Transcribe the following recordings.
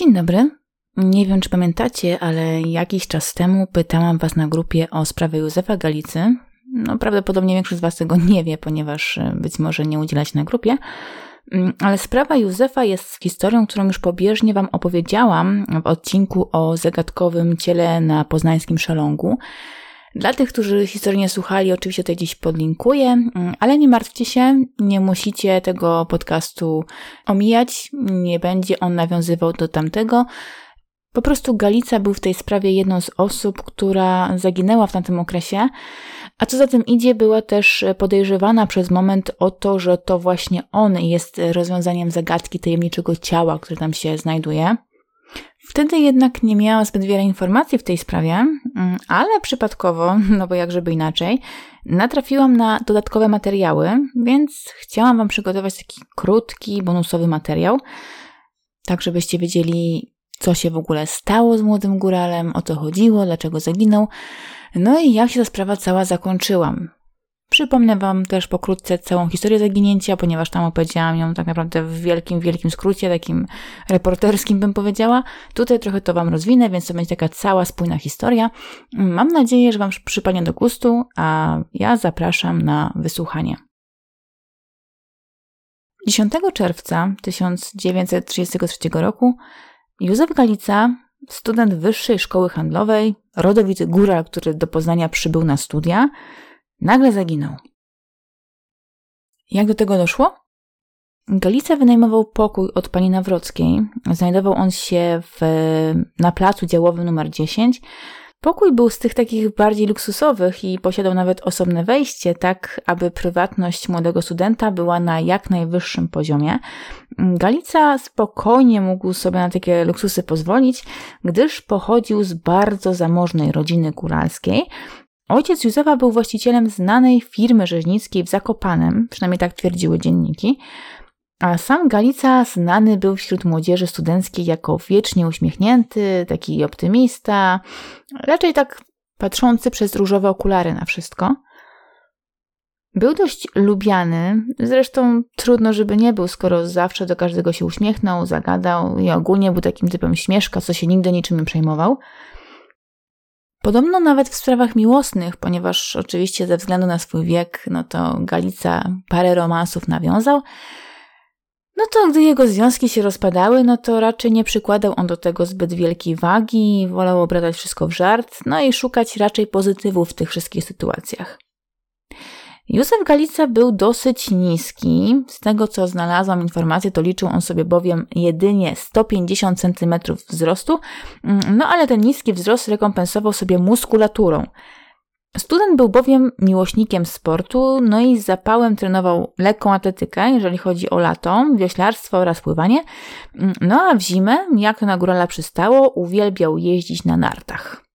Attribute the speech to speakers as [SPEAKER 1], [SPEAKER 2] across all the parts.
[SPEAKER 1] Dzień dobry. Nie wiem, czy pamiętacie, ale jakiś czas temu pytałam Was na grupie o sprawę Józefa Galicy. No, prawdopodobnie większość z Was tego nie wie, ponieważ e, być może nie udzielać na grupie. Mm, ale sprawa Józefa jest historią, którą już pobieżnie Wam opowiedziałam w odcinku o zagadkowym ciele na poznańskim szalongu. Dla tych, którzy historii nie słuchali, oczywiście tutaj gdzieś podlinkuję, mm, ale nie martwcie się, nie musicie tego podcastu omijać, nie będzie on nawiązywał do tamtego. Po prostu Galica był w tej sprawie jedną z osób, która zaginęła w tamtym okresie, a co za tym idzie, była też podejrzewana przez moment o to, że to właśnie on jest rozwiązaniem zagadki tajemniczego ciała, które tam się znajduje. Wtedy jednak nie miałam zbyt wiele informacji w tej sprawie, mm, ale przypadkowo, no bo jak żeby inaczej, natrafiłam na dodatkowe materiały, więc chciałam Wam przygotować taki krótki, bonusowy materiał, tak żebyście wiedzieli, co się w ogóle stało z młodym góralem, o co chodziło, dlaczego zaginął, no i jak się ta sprawa cała zakończyłam. Przypomnę Wam też pokrótce całą historię zaginięcia, ponieważ tam opowiedziałam ją tak naprawdę w wielkim, wielkim skrócie, takim reporterskim bym powiedziała. Tutaj trochę to Wam rozwinę, więc to będzie taka cała spójna historia. Mam nadzieję, że Wam przypadnie do gustu, a ja zapraszam na wysłuchanie. 10 czerwca 1933 roku Józef Galica, student Wyższej Szkoły Handlowej, rodowity góral, który do Poznania przybył na studia, nagle zaginął. Jak do tego doszło? Galica wynajmował pokój od pani Nawrockiej. Znajdował on się w, na placu działowym numer 10. Pokój był z tych takich bardziej luksusowych i posiadał nawet osobne wejście, tak aby prywatność młodego studenta była na jak najwyższym poziomie. Galica spokojnie mógł sobie na takie luksusy pozwolić, gdyż pochodził z bardzo zamożnej rodziny góralskiej, Ojciec Józefa był właścicielem znanej firmy rzeźnickiej w Zakopanem, przynajmniej tak twierdziły dzienniki, a sam Galica znany był wśród młodzieży studenckiej jako wiecznie uśmiechnięty, taki optymista, raczej tak patrzący przez różowe okulary na wszystko. Był dość lubiany, zresztą trudno, żeby nie był, skoro zawsze do każdego się uśmiechnął, zagadał i ogólnie był takim typem śmieszka, co się nigdy niczym nie przejmował. Podobno nawet w sprawach miłosnych, ponieważ oczywiście ze względu na swój wiek, no to Galica parę romansów nawiązał. No to gdy jego związki się rozpadały, no to raczej nie przykładał on do tego zbyt wielkiej wagi, wolał obracać wszystko w żart, no i szukać raczej pozytywów w tych wszystkich sytuacjach. Józef Galica był dosyć niski. Z tego co znalazłam informację, to liczył on sobie bowiem jedynie 150 cm wzrostu, mm, no ale ten niski wzrost rekompensował sobie muskulaturą. Student był bowiem miłośnikiem sportu, no i z zapałem trenował lekką atletykę, jeżeli chodzi o lato, wioślarstwo oraz pływanie. Mm, no a w zimę, jak na górala przystało, uwielbiał jeździć na nartach.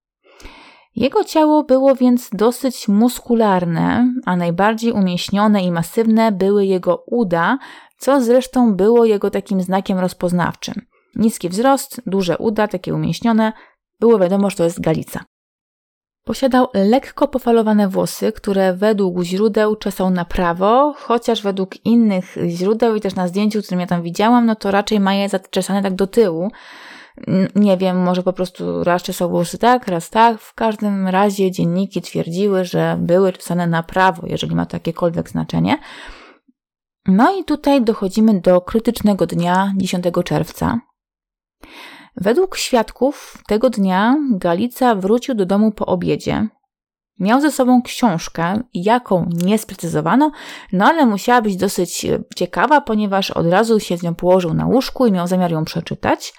[SPEAKER 1] Jego ciało było więc dosyć muskularne, a najbardziej umieśnione i masywne były jego uda, co zresztą było jego takim znakiem rozpoznawczym. Niski wzrost, duże uda, takie umieśnione, było wiadomo, że to jest Galica. Posiadał lekko pofalowane włosy, które według źródeł czesał na prawo, chociaż według innych źródeł i też na zdjęciu, które ja tam widziałam, no to raczej ma je zaczesane tak do tyłu, nie wiem, może po prostu raz czesał włosy tak, raz tak. W każdym razie dzienniki twierdziły, że były czesane na prawo, jeżeli ma to jakiekolwiek znaczenie. No i tutaj dochodzimy do krytycznego dnia 10 czerwca. Według świadków tego dnia Galica wrócił do domu po obiedzie. Miał ze sobą książkę, jaką nie sprecyzowano, no ale musiała być dosyć ciekawa, ponieważ od razu się z nią położył na łóżku i miał zamiar ją przeczytać –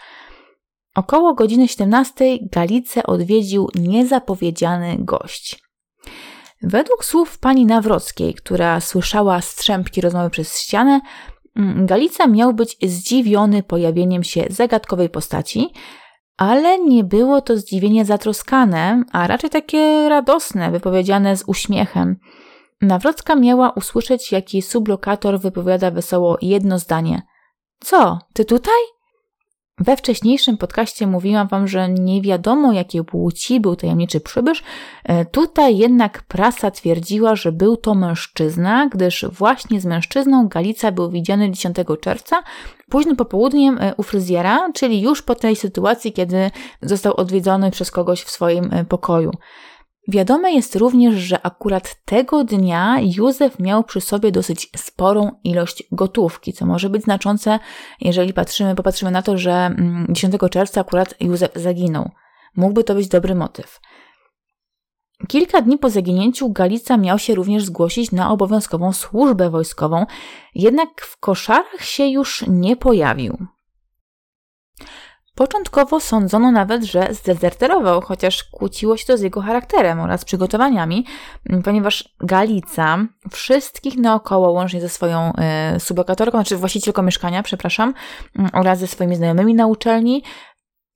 [SPEAKER 1] Około godziny 17 Galicę odwiedził niezapowiedziany gość. Według słów pani Nawrockiej, która słyszała strzępki rozmowy przez ścianę, mm, Galica miał być zdziwiony pojawieniem się zagadkowej postaci, ale nie było to zdziwienie zatroskane, a raczej takie radosne, wypowiedziane z uśmiechem. Nawrocka miała usłyszeć, jaki sublokator wypowiada wesoło jedno zdanie. Co, ty tutaj? We wcześniejszym podcaście mówiłam Wam, że nie wiadomo jakiej płci był tajemniczy przybysz. E, tutaj jednak prasa twierdziła, że był to mężczyzna, gdyż właśnie z mężczyzną Galica był widziany 10 czerwca, późnym popołudniem e, u fryzjera, czyli już po tej sytuacji, kiedy został odwiedzony przez kogoś w swoim e, pokoju. Wiadome jest również, że akurat tego dnia Józef miał przy sobie dosyć sporą ilość gotówki, co może być znaczące, jeżeli patrzymy, popatrzymy na to, że 10 mm, czerwca akurat Józef zaginął. Mógłby to być dobry motyw. Kilka dni po zaginięciu Galica miał się również zgłosić na obowiązkową służbę wojskową, jednak w koszarach się już nie pojawił. Początkowo sądzono nawet, że zdezerterował, chociaż kłóciło się to z jego charakterem oraz przygotowaniami, ponieważ Galica wszystkich naokoło, łącznie ze swoją y, sublokatorką, znaczy właścicielką mieszkania, przepraszam, oraz ze swoimi znajomymi na uczelni,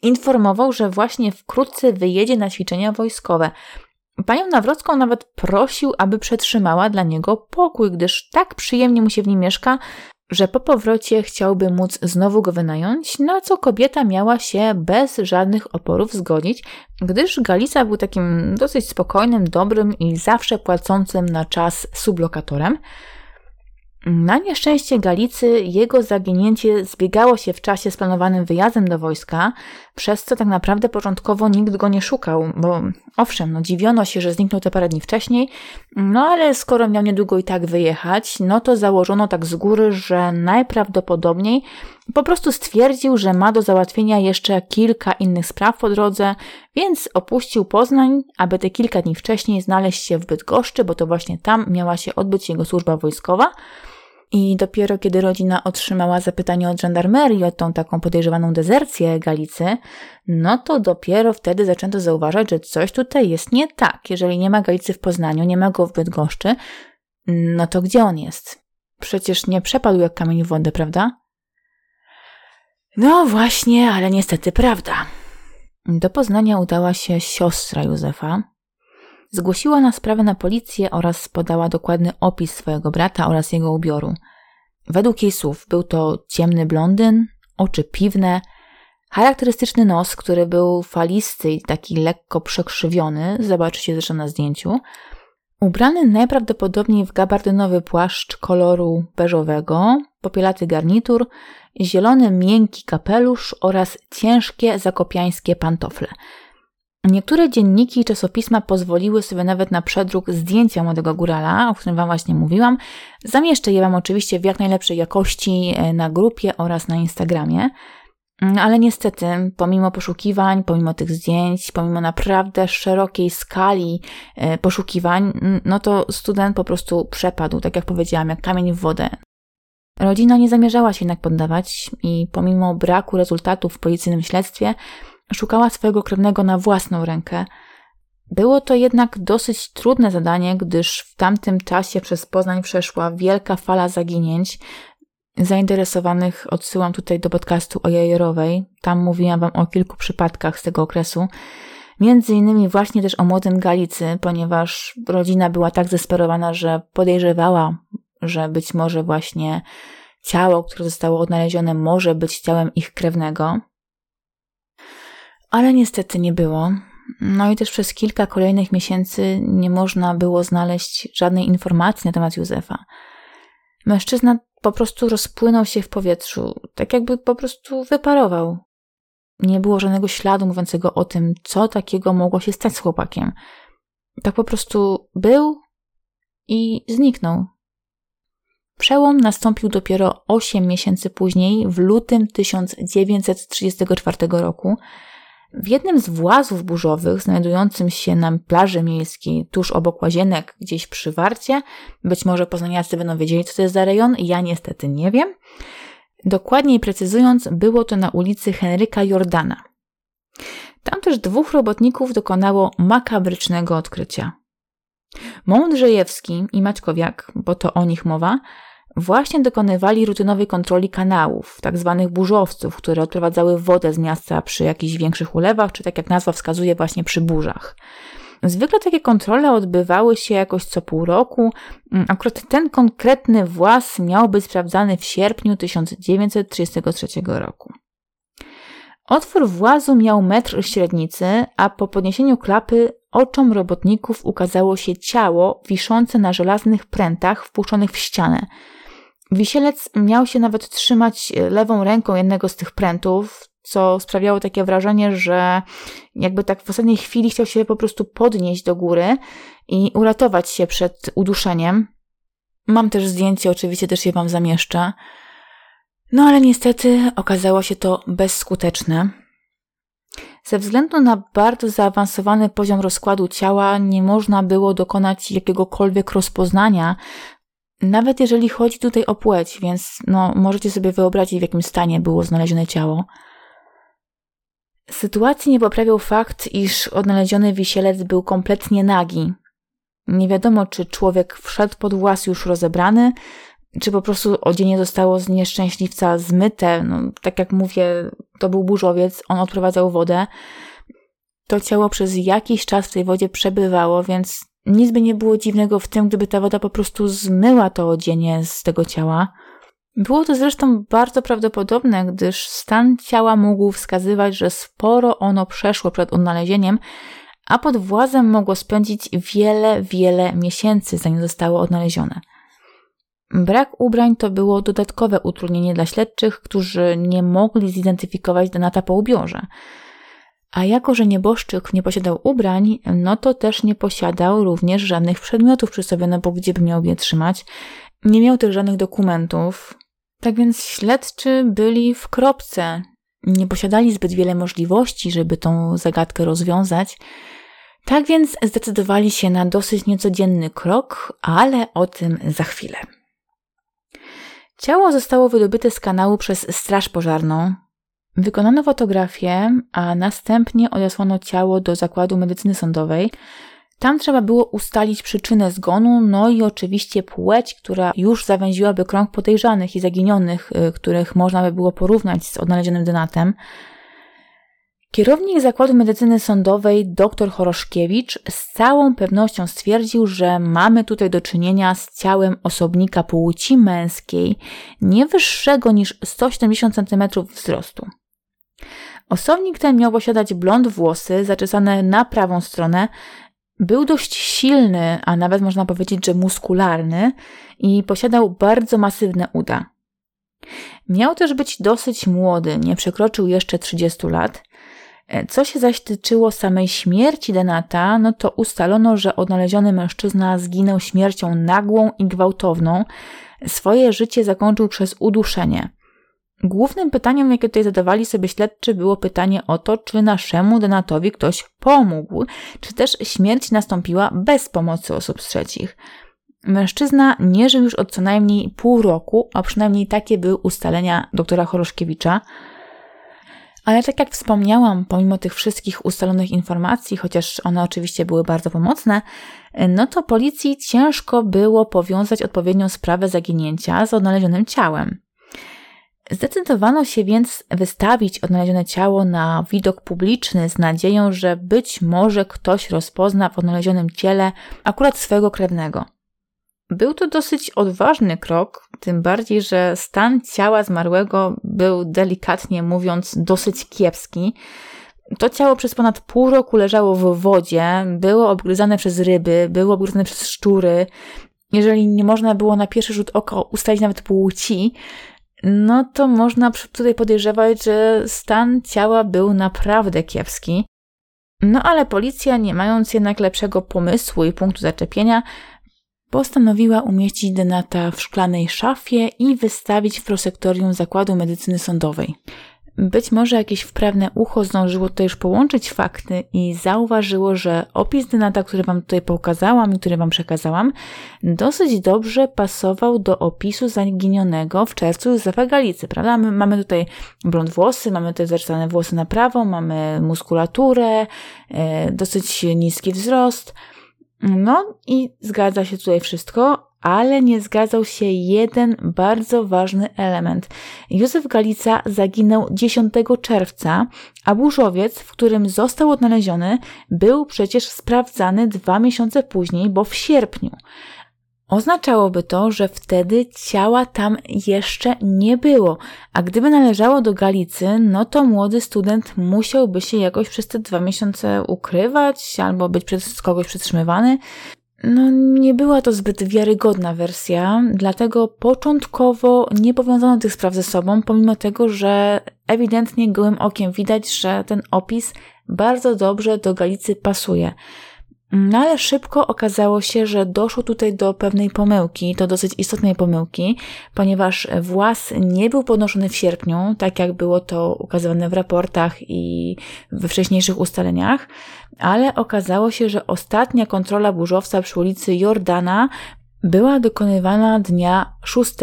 [SPEAKER 1] informował, że właśnie wkrótce wyjedzie na ćwiczenia wojskowe. Panią Nawrocką nawet prosił, aby przetrzymała dla niego pokój, gdyż tak przyjemnie mu się w nim mieszka, że po powrocie chciałby móc znowu go wynająć, na co kobieta miała się bez żadnych oporów zgodzić, gdyż Galica był takim dosyć spokojnym, dobrym i zawsze płacącym na czas sublokatorem. Na nieszczęście Galicy jego zaginięcie zbiegało się w czasie z planowanym wyjazdem do wojska, przez co tak naprawdę początkowo nikt go nie szukał, bo owszem, no dziwiono się, że zniknął te parę dni wcześniej, no ale skoro miał niedługo i tak wyjechać, no to założono tak z góry, że najprawdopodobniej po prostu stwierdził, że ma do załatwienia jeszcze kilka innych spraw po drodze, więc opuścił Poznań, aby te kilka dni wcześniej znaleźć się w Bydgoszczy, bo to właśnie tam miała się odbyć jego służba wojskowa. I dopiero kiedy rodzina otrzymała zapytanie od żandarmerii o tą taką podejrzewaną dezercję Galicy, no to dopiero wtedy zaczęto zauważać, że coś tutaj jest nie tak. Jeżeli nie ma Galicy w Poznaniu, nie ma go w Bydgoszczy, no to gdzie on jest? Przecież nie przepadł jak kamień w wodę, prawda? No właśnie, ale niestety prawda. Do Poznania udała się siostra Józefa. Zgłosiła na sprawę na policję oraz podała dokładny opis swojego brata oraz jego ubioru. Według jej słów był to ciemny blondyn, oczy piwne, charakterystyczny nos, który był falisty i taki lekko przekrzywiony, zobaczycie zresztą na zdjęciu, ubrany najprawdopodobniej w gabardynowy płaszcz koloru beżowego, popielaty garnitur, zielony miękki kapelusz oraz ciężkie zakopiańskie pantofle – Niektóre dzienniki i czasopisma pozwoliły sobie nawet na przedruk zdjęcia młodego górala, o którym Wam właśnie mówiłam. Zamieszczę je Wam oczywiście w jak najlepszej jakości e, na grupie oraz na Instagramie. Mm, ale niestety, pomimo poszukiwań, pomimo tych zdjęć, pomimo naprawdę szerokiej skali e, poszukiwań, no to student po prostu przepadł, tak jak powiedziałam, jak kamień w wodę. Rodzina nie zamierzała się jednak poddawać i pomimo braku rezultatów w policyjnym śledztwie, Szukała swojego krewnego na własną rękę. Było to jednak dosyć trudne zadanie, gdyż w tamtym czasie przez Poznań przeszła wielka fala zaginięć. Zainteresowanych odsyłam tutaj do podcastu o Jajerowej. Tam mówiłam Wam o kilku przypadkach z tego okresu. Między innymi właśnie też o młodym Galicy, ponieważ rodzina była tak zesperowana, że podejrzewała, że być może właśnie ciało, które zostało odnalezione, może być ciałem ich krewnego ale niestety nie było. No i też przez kilka kolejnych miesięcy nie można było znaleźć żadnej informacji na temat Józefa. Mężczyzna po prostu rozpłynął się w powietrzu, tak jakby po prostu wyparował. Nie było żadnego śladu mówiącego o tym, co takiego mogło się stać z chłopakiem. Tak po prostu był i zniknął. Przełom nastąpił dopiero 8 miesięcy później, w lutym 1934 roku, w jednym z włazów burzowych, znajdującym się na plaży miejskiej, tuż obok łazienek, gdzieś przy Warcie, być może poznaniacy będą wiedzieli, co to jest za rejon, ja niestety nie wiem. Dokładniej precyzując, było to na ulicy Henryka Jordana. Tam też dwóch robotników dokonało makabrycznego odkrycia. Mądrzejewski i Maćkowiak, bo to o nich mowa, właśnie dokonywali rutynowej kontroli kanałów, tak zwanych burzowców, które odprowadzały wodę z miasta przy jakichś większych ulewach, czy tak jak nazwa wskazuje, właśnie przy burzach. Zwykle takie kontrole odbywały się jakoś co pół roku. Mm, akurat ten konkretny włas miał być sprawdzany w sierpniu 1933 roku. Otwór włazu miał metr średnicy, a po podniesieniu klapy oczom robotników ukazało się ciało wiszące na żelaznych prętach wpuszczonych w ścianę. Wisielec miał się nawet trzymać lewą ręką jednego z tych prętów, co sprawiało takie wrażenie, że jakby tak w ostatniej chwili chciał się po prostu podnieść do góry i uratować się przed uduszeniem. Mam też zdjęcie, oczywiście też je Wam zamieszczę. No ale niestety okazało się to bezskuteczne. Ze względu na bardzo zaawansowany poziom rozkładu ciała nie można było dokonać jakiegokolwiek rozpoznania, nawet jeżeli chodzi tutaj o płeć, więc no, możecie sobie wyobrazić, w jakim stanie było znalezione ciało. Sytuacji nie poprawiał fakt, iż odnaleziony wisielec był kompletnie nagi. Nie wiadomo, czy człowiek wszedł pod włas już rozebrany, czy po prostu odzienie zostało z nieszczęśliwca zmyte. No, tak jak mówię, to był burzowiec, on odprowadzał wodę. To ciało przez jakiś czas w tej wodzie przebywało, więc nic by nie było dziwnego w tym, gdyby ta woda po prostu zmyła to odzienie z tego ciała. Było to zresztą bardzo prawdopodobne, gdyż stan ciała mógł wskazywać, że sporo ono przeszło przed odnalezieniem, a pod włazem mogło spędzić wiele, wiele miesięcy, zanim zostało odnalezione. Brak ubrań to było dodatkowe utrudnienie dla śledczych, którzy nie mogli zidentyfikować Donata po ubiorze. A jako, że nieboszczyk nie posiadał ubrań, no to też nie posiadał również żadnych przedmiotów przy sobie, no bo gdzie by miał je trzymać. Nie miał też żadnych dokumentów. Tak więc śledczy byli w kropce. Nie posiadali zbyt wiele możliwości, żeby tą zagadkę rozwiązać. Tak więc zdecydowali się na dosyć niecodzienny krok, ale o tym za chwilę. Ciało zostało wydobyte z kanału przez Straż Pożarną. Wykonano fotografię, a następnie odesłano ciało do zakładu medycyny sądowej. Tam trzeba było ustalić przyczynę zgonu, no i oczywiście płeć, która już zawęziłaby krąg podejrzanych i zaginionych, y, których można by było porównać z odnalezionym denatem. Kierownik Zakładu Medycyny Sądowej dr Choroszkiewicz z całą pewnością stwierdził, że mamy tutaj do czynienia z ciałem osobnika płci męskiej nie wyższego niż 170 cm wzrostu. Osobnik ten miał posiadać blond włosy zaczesane na prawą stronę, był dość silny, a nawet można powiedzieć, że muskularny i posiadał bardzo masywne uda. Miał też być dosyć młody, nie przekroczył jeszcze 30 lat – E, co się zaś tyczyło samej śmierci Denata, no to ustalono, że odnaleziony mężczyzna zginął śmiercią nagłą i gwałtowną. Swoje życie zakończył przez uduszenie. Głównym pytaniem, jakie tutaj zadawali sobie śledczy, było pytanie o to, czy naszemu Denatowi ktoś pomógł, czy też śmierć nastąpiła bez pomocy osób trzecich. Mężczyzna nie żył już od co najmniej pół roku, a przynajmniej takie były ustalenia doktora Choroszkiewicza. Ale tak jak wspomniałam, pomimo tych wszystkich ustalonych informacji, chociaż one oczywiście były bardzo pomocne, no to policji ciężko było powiązać odpowiednią sprawę zaginięcia z odnalezionym ciałem. Zdecydowano się więc wystawić odnalezione ciało na widok publiczny z nadzieją, że być może ktoś rozpozna w odnalezionym ciele akurat swego krewnego. Był to dosyć odważny krok, tym bardziej, że stan ciała zmarłego był delikatnie mówiąc dosyć kiepski. To ciało przez ponad pół roku leżało w wodzie, było obgryzane przez ryby, było obgryzane przez szczury. Jeżeli nie można było na pierwszy rzut oka ustalić nawet płci, no to można tutaj podejrzewać, że stan ciała był naprawdę kiepski. No ale policja, nie mając jednak lepszego pomysłu i punktu zaczepienia, postanowiła umieścić Denata w szklanej szafie i wystawić w prosektorium Zakładu Medycyny Sądowej. Być może jakieś wprawne ucho zdążyło tutaj już połączyć fakty i zauważyło, że opis Denata, który Wam tutaj pokazałam i który Wam przekazałam, dosyć dobrze pasował do opisu zaginionego w czerwcu Józefa Galicy, prawda? My mamy tutaj blond włosy, mamy tutaj zaczesane włosy na prawo, mamy muskulaturę, e, dosyć niski wzrost – no i zgadza się tutaj wszystko, ale nie zgadzał się jeden bardzo ważny element. Józef Galica zaginął 10 czerwca, a burzowiec, w którym został odnaleziony, był przecież sprawdzany dwa miesiące później, bo w sierpniu. Oznaczałoby to, że wtedy ciała tam jeszcze nie było, a gdyby należało do Galicy, no to młody student musiałby się jakoś przez te dwa miesiące ukrywać albo być przez kogoś przetrzymywany. No, nie była to zbyt wiarygodna wersja, dlatego początkowo nie powiązano tych spraw ze sobą, pomimo tego, że ewidentnie gołym okiem widać, że ten opis bardzo dobrze do Galicy pasuje. No ale szybko okazało się, że doszło tutaj do pewnej pomyłki, to dosyć istotnej pomyłki, ponieważ włas nie był podnoszony w sierpniu, tak jak było to ukazywane w raportach i we wcześniejszych ustaleniach, ale okazało się, że ostatnia kontrola burzowca przy ulicy Jordana była dokonywana dnia 6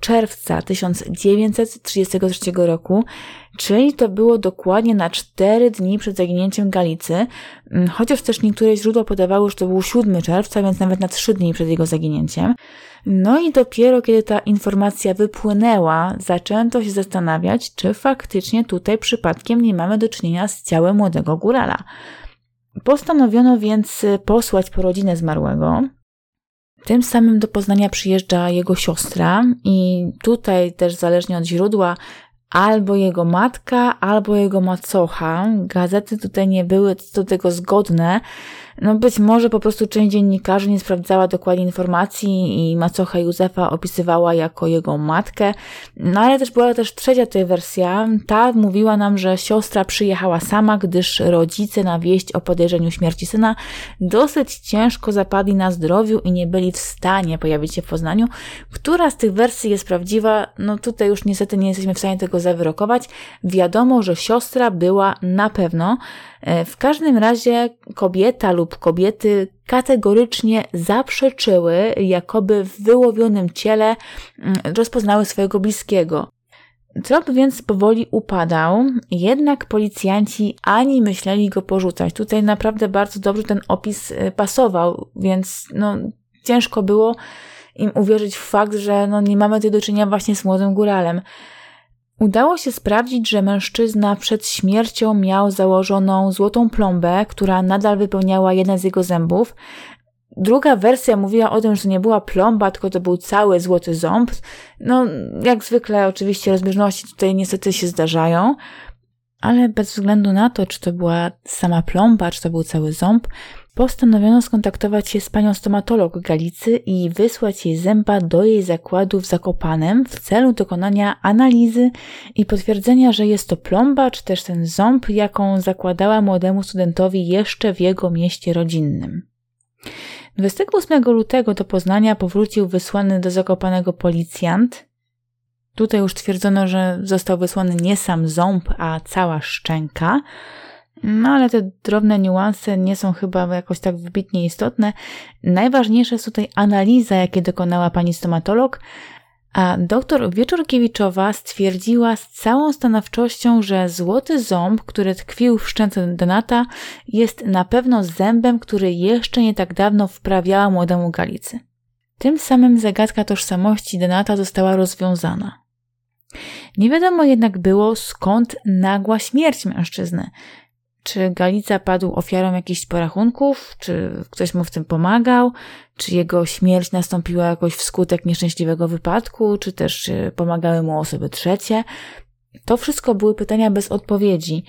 [SPEAKER 1] czerwca 1933 roku, czyli to było dokładnie na 4 dni przed zaginięciem Galicy, mm, chociaż też niektóre źródła podawały, że to był 7 czerwca, więc nawet na 3 dni przed jego zaginięciem. No i dopiero kiedy ta informacja wypłynęła, zaczęto się zastanawiać, czy faktycznie tutaj przypadkiem nie mamy do czynienia z ciałem młodego górala. Postanowiono więc posłać po rodzinę zmarłego, tym samym do Poznania przyjeżdża jego siostra i tutaj też zależnie od źródła albo jego matka, albo jego macocha. Gazety tutaj nie były do tego zgodne, no być może po prostu część dziennikarzy nie sprawdzała dokładnie informacji i macocha Józefa opisywała jako jego matkę. No ale też była też trzecia tej wersja. Ta mówiła nam, że siostra przyjechała sama, gdyż rodzice na wieść o podejrzeniu śmierci syna dosyć ciężko zapadli na zdrowiu i nie byli w stanie pojawić się w Poznaniu. Która z tych wersji jest prawdziwa? No tutaj już niestety nie jesteśmy w stanie tego zawyrokować. Wiadomo, że siostra była na pewno. E, w każdym razie kobieta lub kobiety kategorycznie zaprzeczyły, jakoby w wyłowionym ciele mm, rozpoznały swojego bliskiego. Trop więc powoli upadał, jednak policjanci ani myśleli go porzucać. Tutaj naprawdę bardzo dobrze ten opis e, pasował, więc no, ciężko było im uwierzyć w fakt, że no, nie mamy tutaj do czynienia właśnie z młodym góralem. Udało się sprawdzić, że mężczyzna przed śmiercią miał założoną złotą plombę, która nadal wypełniała jeden z jego zębów. Druga wersja mówiła o tym, że to nie była plomba, tylko to był cały złoty ząb. No, jak zwykle, oczywiście, rozbieżności tutaj niestety się zdarzają, ale bez względu na to, czy to była sama plomba, czy to był cały ząb, Postanowiono skontaktować się z panią stomatolog Galicy i wysłać jej zęba do jej zakładu w Zakopanem w celu dokonania analizy i potwierdzenia, że jest to plomba, czy też ten ząb, jaką zakładała młodemu studentowi jeszcze w jego mieście rodzinnym. 28 lutego do Poznania powrócił wysłany do Zakopanego policjant. Tutaj już twierdzono, że został wysłany nie sam ząb, a cała szczęka. No ale te drobne niuanse nie są chyba jakoś tak wybitnie istotne. Najważniejsza jest tutaj analiza, jakiej dokonała pani stomatolog, a doktor Wieczorkiewiczowa stwierdziła z całą stanowczością, że złoty ząb, który tkwił w szczęce Donata, jest na pewno zębem, który jeszcze nie tak dawno wprawiała młodemu Galicy. Tym samym zagadka tożsamości Donata została rozwiązana. Nie wiadomo jednak było, skąd nagła śmierć mężczyzny. Czy Galica padł ofiarą jakichś porachunków? Czy ktoś mu w tym pomagał? Czy jego śmierć nastąpiła jakoś wskutek nieszczęśliwego wypadku? Czy też pomagały mu osoby trzecie? To wszystko były pytania bez odpowiedzi.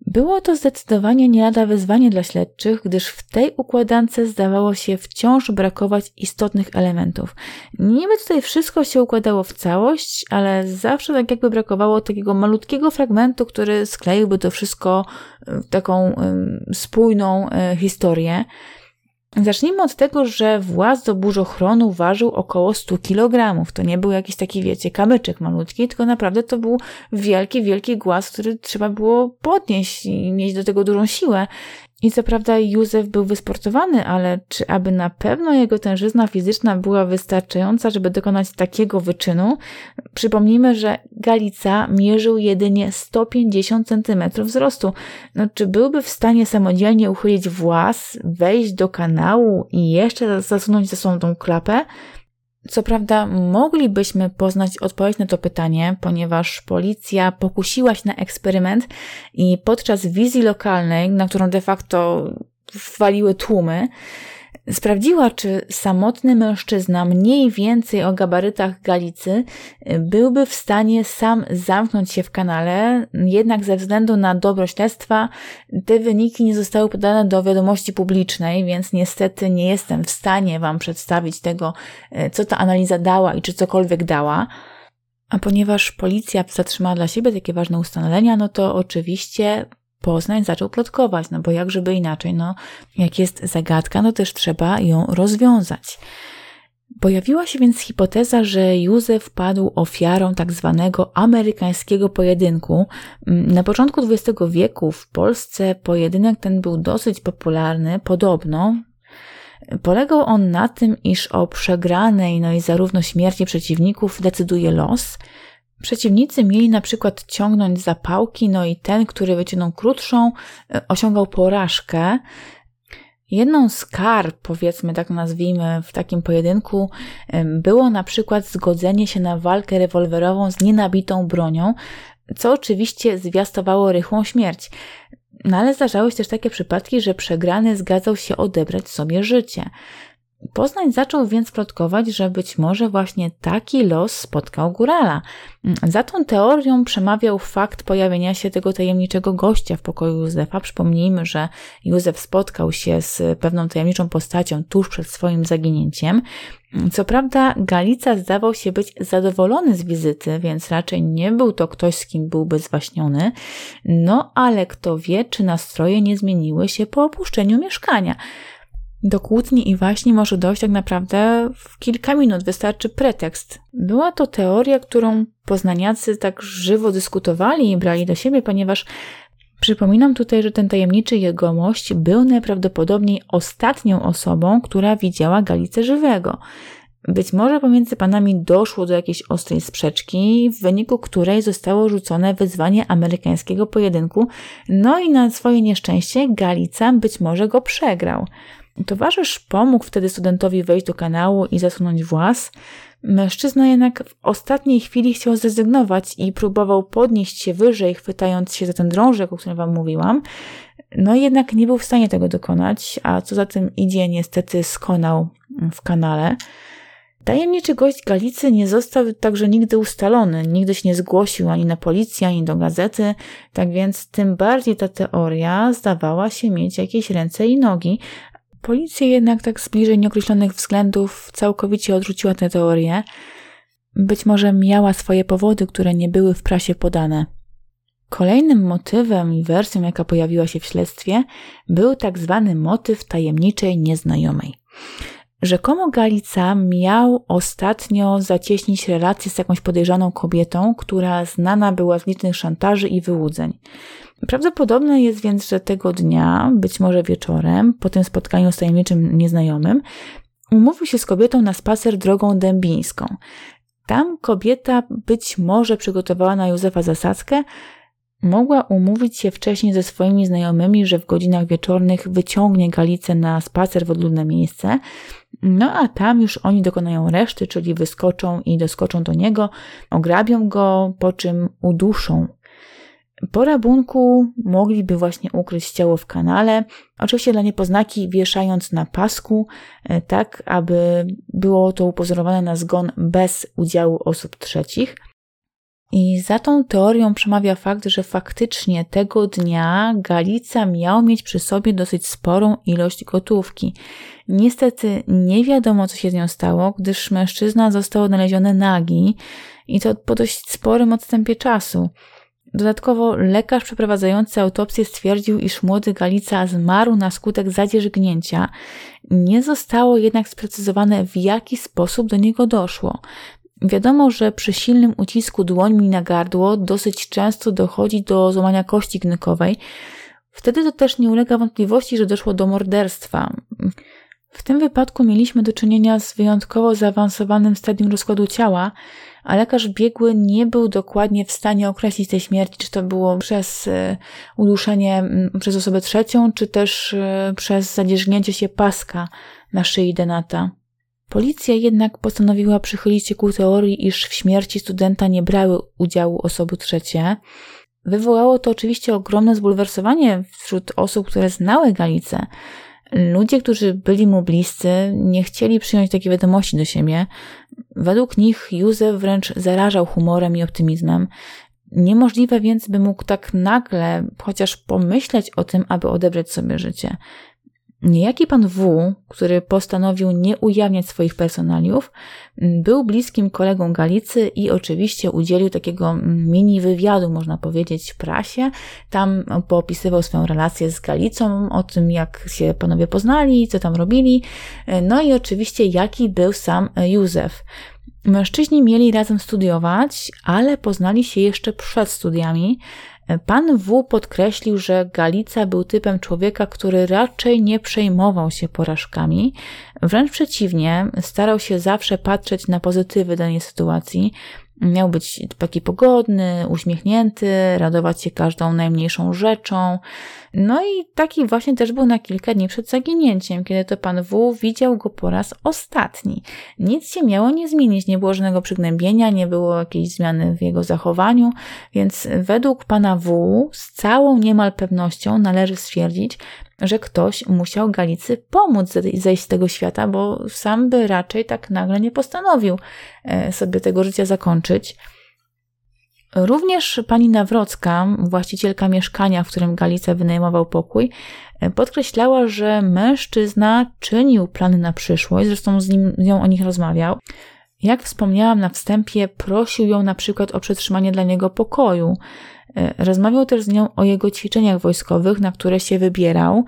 [SPEAKER 1] Było to zdecydowanie nie lada wyzwanie dla śledczych, gdyż w tej układance zdawało się wciąż brakować istotnych elementów. Niby tutaj wszystko się układało w całość, ale zawsze tak jakby brakowało takiego malutkiego fragmentu, który skleiłby to wszystko w taką spójną e, historię. Zacznijmy od tego, że właz do burzochronu ważył około 100 kg. To nie był jakiś taki, wiecie, kamyczek malutki, tylko naprawdę to był wielki, wielki głaz, który trzeba było podnieść i mieć do tego dużą siłę. I co prawda Józef był wysportowany, ale czy aby na pewno jego tężyzna fizyczna była wystarczająca, żeby dokonać takiego wyczynu? Przypomnijmy, że Galica mierzył jedynie 150 cm wzrostu. No, czy byłby w stanie samodzielnie uchylić włas, wejść do kanału i jeszcze zasunąć ze sobą tą klapę? Co prawda, moglibyśmy poznać odpowiedź na to pytanie, ponieważ policja pokusiła się na eksperyment i podczas wizji lokalnej, na którą de facto waliły tłumy, Sprawdziła, czy samotny mężczyzna mniej więcej o gabarytach Galicy byłby w stanie sam zamknąć się w kanale, jednak ze względu na dobro śledztwa te wyniki nie zostały podane do wiadomości publicznej, więc niestety nie jestem w stanie Wam przedstawić tego, co ta analiza dała i czy cokolwiek dała. A ponieważ policja zatrzymała dla siebie takie ważne ustalenia, no to oczywiście Poznań zaczął plotkować, no bo jak żeby inaczej, no jak jest zagadka, no też trzeba ją rozwiązać. Pojawiła się więc hipoteza, że Józef padł ofiarą tak zwanego amerykańskiego pojedynku. Na początku XX wieku w Polsce pojedynek ten był dosyć popularny, podobno. Polegał on na tym, iż o przegranej, no i zarówno śmierci przeciwników decyduje los – Przeciwnicy mieli na przykład ciągnąć zapałki, no i ten, który wyciągnął krótszą, e, osiągał porażkę. Jedną z kar, powiedzmy tak nazwijmy, w takim pojedynku było na przykład zgodzenie się na walkę rewolwerową z nienabitą bronią, co oczywiście zwiastowało rychłą śmierć. No ale zdarzały się też takie przypadki, że przegrany zgadzał się odebrać sobie życie. Poznań zaczął więc plotkować, że być może właśnie taki los spotkał górala. Za tą teorią przemawiał fakt pojawienia się tego tajemniczego gościa w pokoju Józefa. Przypomnijmy, że Józef spotkał się z pewną tajemniczą postacią tuż przed swoim zaginięciem. Co prawda, Galica zdawał się być zadowolony z wizyty, więc raczej nie był to ktoś, z kim byłby zwaśniony. No ale kto wie, czy nastroje nie zmieniły się po opuszczeniu mieszkania. Do kłótni i waśni może dojść tak naprawdę w kilka minut, wystarczy pretekst. Była to teoria, którą poznaniacy tak żywo dyskutowali i brali do siebie, ponieważ przypominam tutaj, że ten tajemniczy jegomość był najprawdopodobniej ostatnią osobą, która widziała Galicę żywego. Być może pomiędzy panami doszło do jakiejś ostrej sprzeczki, w wyniku której zostało rzucone wyzwanie amerykańskiego pojedynku, no i na swoje nieszczęście Galica być może go przegrał. Towarzysz pomógł wtedy studentowi wejść do kanału i zasunąć włas. Mężczyzna jednak w ostatniej chwili chciał zrezygnować i próbował podnieść się wyżej, chwytając się za ten drążek, o którym Wam mówiłam. No jednak nie był w stanie tego dokonać, a co za tym idzie, niestety skonał w kanale. Tajemniczy gość Galicy nie został także nigdy ustalony, nigdy się nie zgłosił ani na policję, ani do gazety, tak więc tym bardziej ta teoria zdawała się mieć jakieś ręce i nogi, Policja jednak tak z bliżej nieokreślonych względów całkowicie odrzuciła tę teorię. Być może miała swoje powody, które nie były w prasie podane. Kolejnym motywem i wersją, jaka pojawiła się w śledztwie, był tak zwany motyw tajemniczej nieznajomej. Rzekomo Galica miał ostatnio zacieśnić relacje z jakąś podejrzaną kobietą, która znana była z licznych szantaży i wyłudzeń. Prawdopodobne jest więc, że tego dnia, być może wieczorem, po tym spotkaniu z tajemniczym nieznajomym, umówił się z kobietą na spacer drogą dębińską. Tam kobieta być może przygotowała na Józefa zasadzkę, mogła umówić się wcześniej ze swoimi znajomymi, że w godzinach wieczornych wyciągnie Galicę na spacer w odludne miejsce, no a tam już oni dokonają reszty, czyli wyskoczą i doskoczą do niego, ograbią go, po czym uduszą po rabunku mogliby właśnie ukryć ciało w kanale, oczywiście dla niepoznaki wieszając na pasku, e, tak aby było to upozorowane na zgon bez udziału osób trzecich. I za tą teorią przemawia fakt, że faktycznie tego dnia Galica miał mieć przy sobie dosyć sporą ilość gotówki. Niestety nie wiadomo, co się z nią stało, gdyż mężczyzna został odnaleziony nagi i to po dość sporym odstępie czasu. Dodatkowo lekarz przeprowadzający autopsję stwierdził, iż młody Galica zmarł na skutek zadzierzgnięcia. Nie zostało jednak sprecyzowane, w jaki sposób do niego doszło. Wiadomo, że przy silnym ucisku dłońmi na gardło dosyć często dochodzi do złamania kości gnykowej. Wtedy to też nie ulega wątpliwości, że doszło do morderstwa. W tym wypadku mieliśmy do czynienia z wyjątkowo zaawansowanym stadium rozkładu ciała, a lekarz biegły nie był dokładnie w stanie określić tej śmierci, czy to było przez e, uduszenie przez osobę trzecią, czy też e, przez zadzierzgnięcie się paska na szyi Denata. Policja jednak postanowiła przychylić się ku teorii, iż w śmierci studenta nie brały udziału osoby trzecie. Wywołało to oczywiście ogromne zbulwersowanie wśród osób, które znały Galicę, Ludzie, którzy byli mu bliscy, nie chcieli przyjąć takiej wiadomości do siebie. Według nich Józef wręcz zarażał humorem i optymizmem. Niemożliwe więc, by mógł tak nagle chociaż pomyśleć o tym, aby odebrać sobie życie. Niejaki pan W, który postanowił nie ujawniać swoich personaliów, był bliskim kolegą Galicy i oczywiście udzielił takiego mini wywiadu, można powiedzieć, prasie. Tam poopisywał swoją relację z Galicą, o tym, jak się panowie poznali, co tam robili, no i oczywiście, jaki był sam Józef. Mężczyźni mieli razem studiować, ale poznali się jeszcze przed studiami. Pan W podkreślił, że Galica był typem człowieka, który raczej nie przejmował się porażkami, wręcz przeciwnie, starał się zawsze patrzeć na pozytywy danej sytuacji, Miał być taki pogodny, uśmiechnięty, radować się każdą najmniejszą rzeczą. No i taki właśnie też był na kilka dni przed zaginięciem, kiedy to pan W widział go po raz ostatni. Nic się miało nie zmienić, nie było żadnego przygnębienia, nie było jakiejś zmiany w jego zachowaniu, więc według pana W z całą niemal pewnością należy stwierdzić, że ktoś musiał Galicy pomóc zejść z tego świata, bo sam by raczej tak nagle nie postanowił e, sobie tego życia zakończyć. Również pani Nawrocka, właścicielka mieszkania, w którym Galica wynajmował pokój, e, podkreślała, że mężczyzna czynił plany na przyszłość, zresztą z, nim, z nią o nich rozmawiał. Jak wspomniałam na wstępie, prosił ją na przykład o przetrzymanie dla niego pokoju. E, rozmawiał też z nią o jego ćwiczeniach wojskowych, na które się wybierał.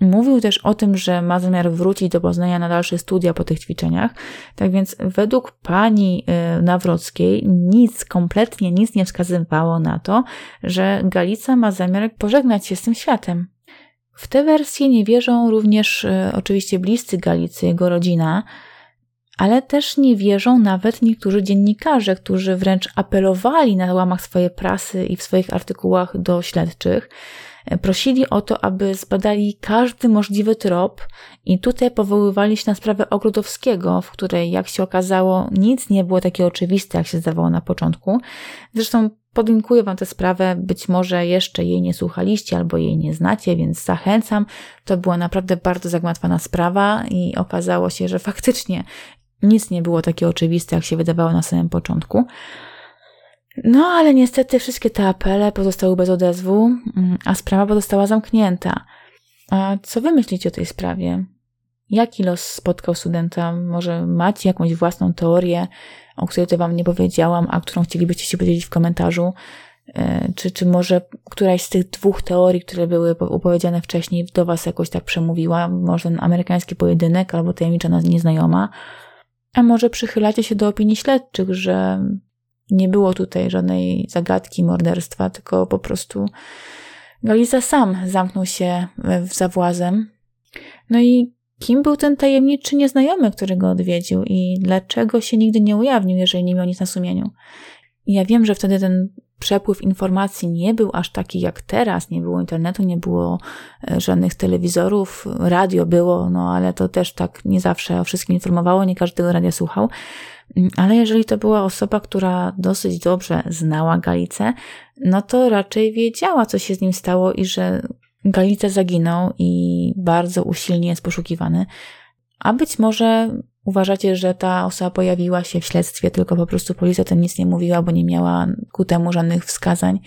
[SPEAKER 1] Mówił też o tym, że ma zamiar wrócić do Poznania na dalsze studia po tych ćwiczeniach. Tak więc według pani e, Nawrockiej nic, kompletnie nic nie wskazywało na to, że Galica ma zamiar pożegnać się z tym światem. W tę wersję nie wierzą również e, oczywiście bliscy Galicy, jego rodzina, ale też nie wierzą nawet niektórzy dziennikarze, którzy wręcz apelowali na łamach swojej prasy i w swoich artykułach do śledczych. Prosili o to, aby zbadali każdy możliwy trop, i tutaj powoływali się na sprawę Ogrodowskiego, w której, jak się okazało, nic nie było takie oczywiste, jak się zdawało na początku. Zresztą podlinkuję Wam tę sprawę, być może jeszcze jej nie słuchaliście albo jej nie znacie, więc zachęcam. To była naprawdę bardzo zagmatwana sprawa i okazało się, że faktycznie nic nie było takie oczywiste, jak się wydawało na samym początku. No, ale niestety wszystkie te apele pozostały bez odezwu, mm, a sprawa pozostała zamknięta. A co wy myślicie o tej sprawie? Jaki los spotkał studenta? Może macie jakąś własną teorię, o której to wam nie powiedziałam, a którą chcielibyście się podzielić w komentarzu? E, czy, czy może któraś z tych dwóch teorii, które były upowiedziane wcześniej, do was jakoś tak przemówiła? Może ten amerykański pojedynek albo tajemnicza nieznajoma? A może przychylacie się do opinii śledczych, że nie było tutaj żadnej zagadki morderstwa, tylko po prostu Galiza sam zamknął się za włazem. No i kim był ten tajemniczy nieznajomy, który go odwiedził i dlaczego się nigdy nie ujawnił, jeżeli nie miał nic na sumieniu? Ja wiem, że wtedy ten przepływ informacji nie był aż taki jak teraz. Nie było internetu, nie było e, żadnych telewizorów, radio było, no ale to też tak nie zawsze o wszystkim informowało, nie każdego radia słuchał. Mm, ale jeżeli to była osoba, która dosyć dobrze znała Galicę, no to raczej wiedziała, co się z nim stało i że Galice zaginął i bardzo usilnie jest poszukiwany. A być może uważacie, że ta osoba pojawiła się w śledztwie, tylko po prostu policja to nic nie mówiła, bo nie miała ku temu żadnych wskazań.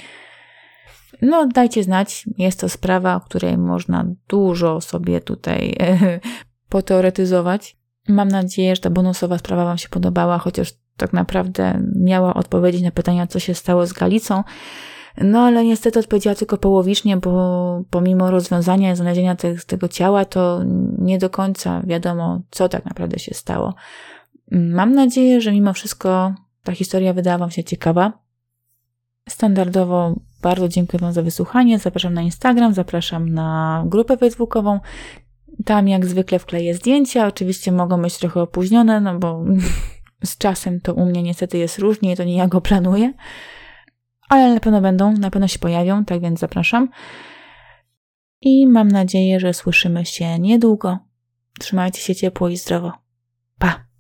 [SPEAKER 1] No, dajcie znać. Jest to sprawa, o której można dużo sobie tutaj poteoretyzować. Mam nadzieję, że ta bonusowa sprawa Wam się podobała, chociaż tak naprawdę miała odpowiedzieć na pytania, co się stało z Galicą. No ale niestety odpowiedziała tylko połowicznie, bo pomimo rozwiązania i znalezienia te, tego ciała, to nie do końca wiadomo, co tak naprawdę się stało. Mam nadzieję, że mimo wszystko ta historia wydała Wam się ciekawa. Standardowo bardzo dziękuję Wam za wysłuchanie. Zapraszam na Instagram, zapraszam na grupę facebookową. Tam jak zwykle wkleję zdjęcia. Oczywiście mogą być trochę opóźnione, no bo z czasem to u mnie niestety jest różnie, to nie ja go planuję ale na pewno będą, na pewno się pojawią, tak więc zapraszam. I mam nadzieję, że słyszymy się niedługo. Trzymajcie się ciepło i zdrowo. Pa!